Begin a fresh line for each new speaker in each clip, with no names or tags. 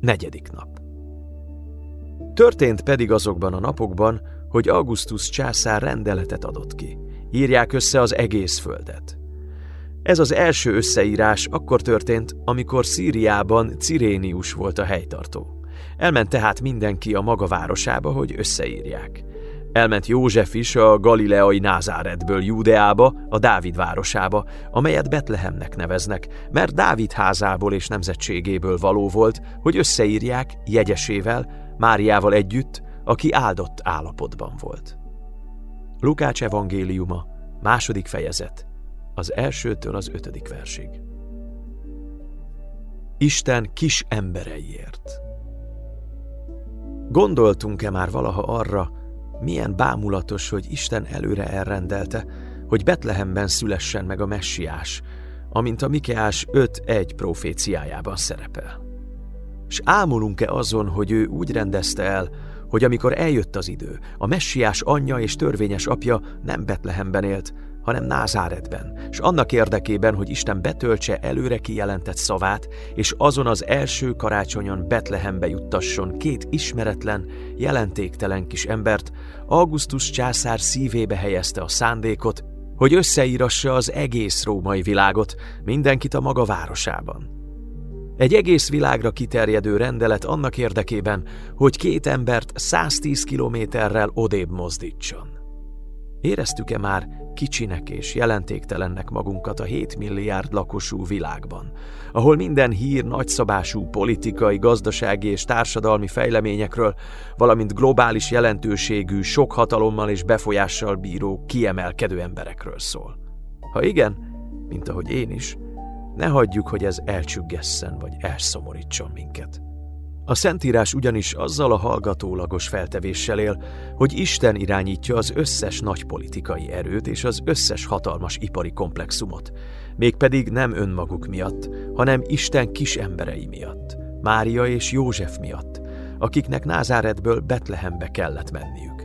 Negyedik nap. Történt pedig azokban a napokban, hogy Augustus császár rendeletet adott ki. Írják össze az egész földet. Ez az első összeírás akkor történt, amikor Szíriában Cirénius volt a helytartó. Elment tehát mindenki a maga városába, hogy összeírják. Elment József is a galileai Názáretből Júdeába, a Dávid városába, amelyet Betlehemnek neveznek, mert Dávid házából és nemzetségéből való volt, hogy összeírják jegyesével, Máriával együtt, aki áldott állapotban volt. Lukács evangéliuma, második fejezet, az elsőtől az ötödik versig. Isten kis embereiért. Gondoltunk-e már valaha arra, milyen bámulatos, hogy Isten előre elrendelte, hogy Betlehemben szülessen meg a messiás, amint a Mikeás 5.1 proféciájában szerepel. És ámulunk-e azon, hogy ő úgy rendezte el, hogy amikor eljött az idő, a messiás anyja és törvényes apja nem Betlehemben élt, hanem Názáretben, és annak érdekében, hogy Isten betöltse előre kijelentett szavát, és azon az első karácsonyon Betlehembe juttasson két ismeretlen, jelentéktelen kis embert, Augustus császár szívébe helyezte a szándékot, hogy összeírassa az egész római világot, mindenkit a maga városában. Egy egész világra kiterjedő rendelet annak érdekében, hogy két embert 110 kilométerrel odébb mozdítson. Éreztük-e már kicsinek és jelentéktelennek magunkat a 7 milliárd lakosú világban, ahol minden hír nagyszabású politikai, gazdasági és társadalmi fejleményekről, valamint globális jelentőségű, sok hatalommal és befolyással bíró, kiemelkedő emberekről szól? Ha igen, mint ahogy én is, ne hagyjuk, hogy ez elcsüggesszen vagy elszomorítson minket. A Szentírás ugyanis azzal a hallgatólagos feltevéssel él, hogy Isten irányítja az összes nagy politikai erőt és az összes hatalmas ipari komplexumot, mégpedig nem önmaguk miatt, hanem Isten kis emberei miatt, Mária és József miatt, akiknek Názáretből Betlehembe kellett menniük.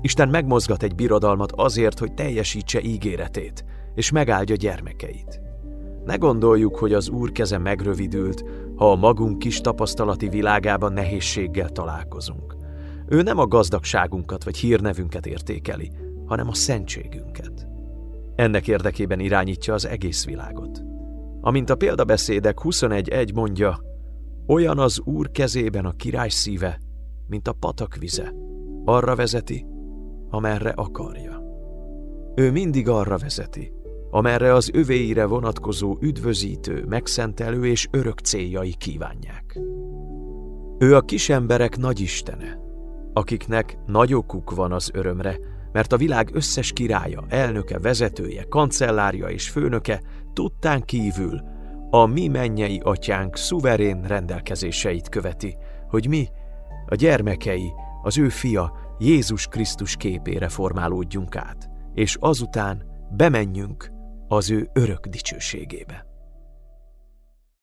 Isten megmozgat egy birodalmat azért, hogy teljesítse ígéretét, és megáldja gyermekeit. Ne gondoljuk, hogy az Úr keze megrövidült, ha a magunk kis tapasztalati világában nehézséggel találkozunk. Ő nem a gazdagságunkat vagy hírnevünket értékeli, hanem a szentségünket. Ennek érdekében irányítja az egész világot. Amint a példabeszédek 21.1 mondja, olyan az Úr kezében a király szíve, mint a patak vize. Arra vezeti, amerre akarja. Ő mindig arra vezeti, amerre az övéire vonatkozó üdvözítő, megszentelő és örök céljai kívánják. Ő a kisemberek nagyistene, akiknek nagy okuk van az örömre, mert a világ összes királya, elnöke, vezetője, kancellárja és főnöke tudtán kívül a mi mennyei atyánk szuverén rendelkezéseit követi, hogy mi, a gyermekei, az ő fia, Jézus Krisztus képére formálódjunk át, és azután bemenjünk az ő örök dicsőségébe.